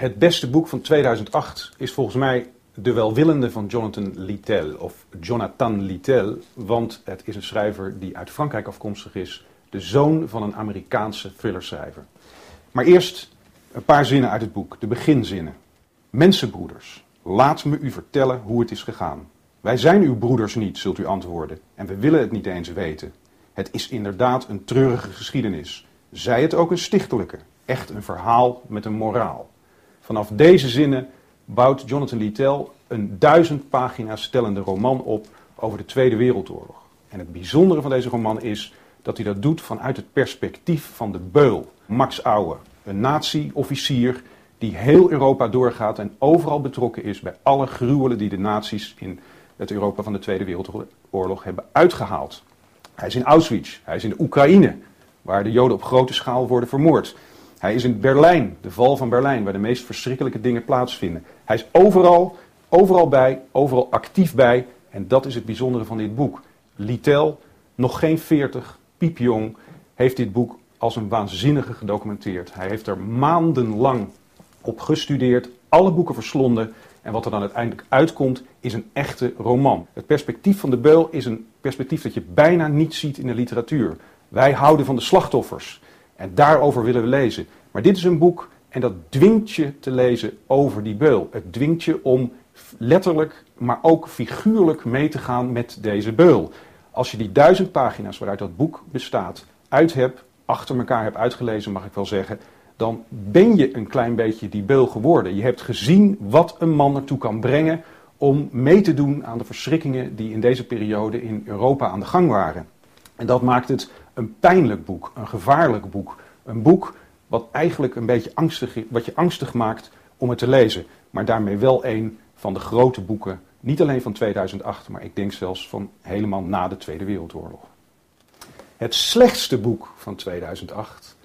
Het beste boek van 2008 is volgens mij De Welwillende van Jonathan Littell, of Jonathan Littell, want het is een schrijver die uit Frankrijk afkomstig is, de zoon van een Amerikaanse thrillerschrijver. Maar eerst een paar zinnen uit het boek, de beginzinnen. Mensenbroeders, laat me u vertellen hoe het is gegaan. Wij zijn uw broeders niet, zult u antwoorden, en we willen het niet eens weten. Het is inderdaad een treurige geschiedenis. Zij het ook een stichtelijke, echt een verhaal met een moraal. Vanaf deze zinnen bouwt Jonathan Littell een duizend pagina's stellende roman op over de Tweede Wereldoorlog. En het bijzondere van deze roman is dat hij dat doet vanuit het perspectief van de beul, Max Auer, een nazi-officier die heel Europa doorgaat en overal betrokken is bij alle gruwelen die de nazi's in het Europa van de Tweede Wereldoorlog hebben uitgehaald. Hij is in Auschwitz, hij is in de Oekraïne, waar de Joden op grote schaal worden vermoord. Hij is in Berlijn, de val van Berlijn, waar de meest verschrikkelijke dingen plaatsvinden. Hij is overal, overal bij, overal actief bij. En dat is het bijzondere van dit boek. Littell, nog geen 40, piepjong, heeft dit boek als een waanzinnige gedocumenteerd. Hij heeft er maandenlang op gestudeerd, alle boeken verslonden. En wat er dan uiteindelijk uitkomt, is een echte roman. Het perspectief van de beul is een perspectief dat je bijna niet ziet in de literatuur. Wij houden van de slachtoffers. En daarover willen we lezen. Maar dit is een boek en dat dwingt je te lezen over die beul. Het dwingt je om letterlijk, maar ook figuurlijk mee te gaan met deze beul. Als je die duizend pagina's waaruit dat boek bestaat uit hebt, achter elkaar hebt uitgelezen, mag ik wel zeggen, dan ben je een klein beetje die beul geworden. Je hebt gezien wat een man ertoe kan brengen om mee te doen aan de verschrikkingen die in deze periode in Europa aan de gang waren. En dat maakt het een pijnlijk boek, een gevaarlijk boek. Een boek wat eigenlijk een beetje angstig, wat je angstig maakt om het te lezen. Maar daarmee wel een van de grote boeken, niet alleen van 2008, maar ik denk zelfs van helemaal na de Tweede Wereldoorlog. Het slechtste boek van 2008,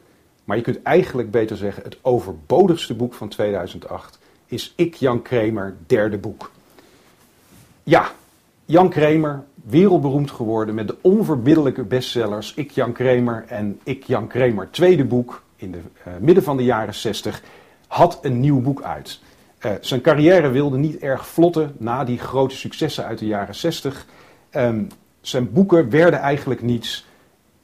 maar je kunt eigenlijk beter zeggen het overbodigste boek van 2008, is Ik Jan Kramer, derde boek. Ja, Jan Kramer, wereldberoemd geworden met de onverbiddelijke bestsellers Ik Jan Kramer en Ik Jan Kramer, tweede boek in de uh, midden van de jaren 60, had een nieuw boek uit. Uh, zijn carrière wilde niet erg vlotten na die grote successen uit de jaren 60. Um, ehm, zijn boeken werden eigenlijk niets.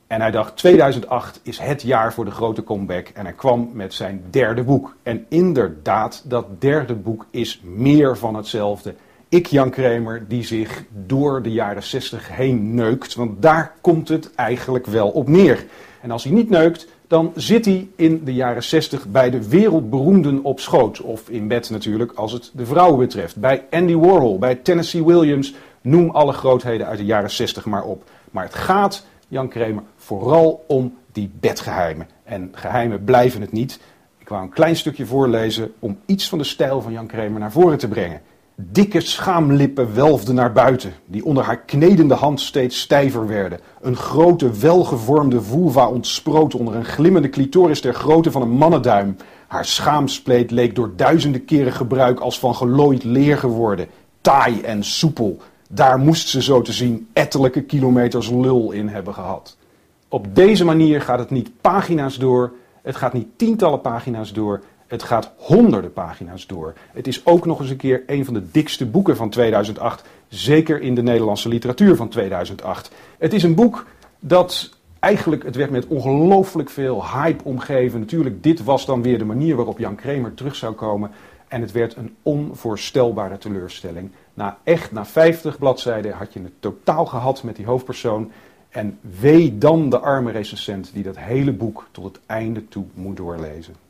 En hij dacht, 2008 is het jaar voor de grote comeback. En hij kwam met zijn derde boek. En inderdaad, dat derde boek is meer van hetzelfde ik, Jan Kramer, die zich door de jaren 60 heen neukt. Want daar komt het eigenlijk wel op neer. En als hij niet neukt, dan zit hij in de jaren 60 bij de wereldberoemden op schoot. Of in bed natuurlijk, als het de vrouwen betreft. Bij Andy Warhol, bij Tennessee Williams. Noem alle grootheden uit de jaren 60 maar op. Maar het gaat, Jan Kramer, vooral om die bedgeheimen. En geheimen blijven het niet. Ik wou een klein stukje voorlezen om iets van de stijl van Jan Kramer naar voren te brengen. Dikke schaamlippen welfden naar buiten, die onder haar knedende hand steeds stijver werden. Een grote, welgevormde vulva ontsproot onder een glimmende clitoris ter grootte van een mannenduim. Haar schaamspleet leek door duizenden keren gebruik als van gelooid leer geworden. Taai en soepel. Daar moest ze zo te zien ettelijke kilometers lul in hebben gehad. Op deze manier gaat het niet pagina's door, het gaat niet tientallen pagina's door, het gaat honderden pagina's door. Het is ook nog eens een keer een van de dikste boeken van 2008. Zeker in de Nederlandse literatuur van 2008. Het is een boek dat eigenlijk, het werd met ongelooflijk veel hype omgeven. Natuurlijk, dit was dan weer de manier waarop Jan Kramer terug zou komen. En het werd een onvoorstelbare teleurstelling. Na echt, na 50 bladzijden had je het totaal gehad met die hoofdpersoon. En wee dan de arme recensent die dat hele boek tot het einde toe moet doorlezen.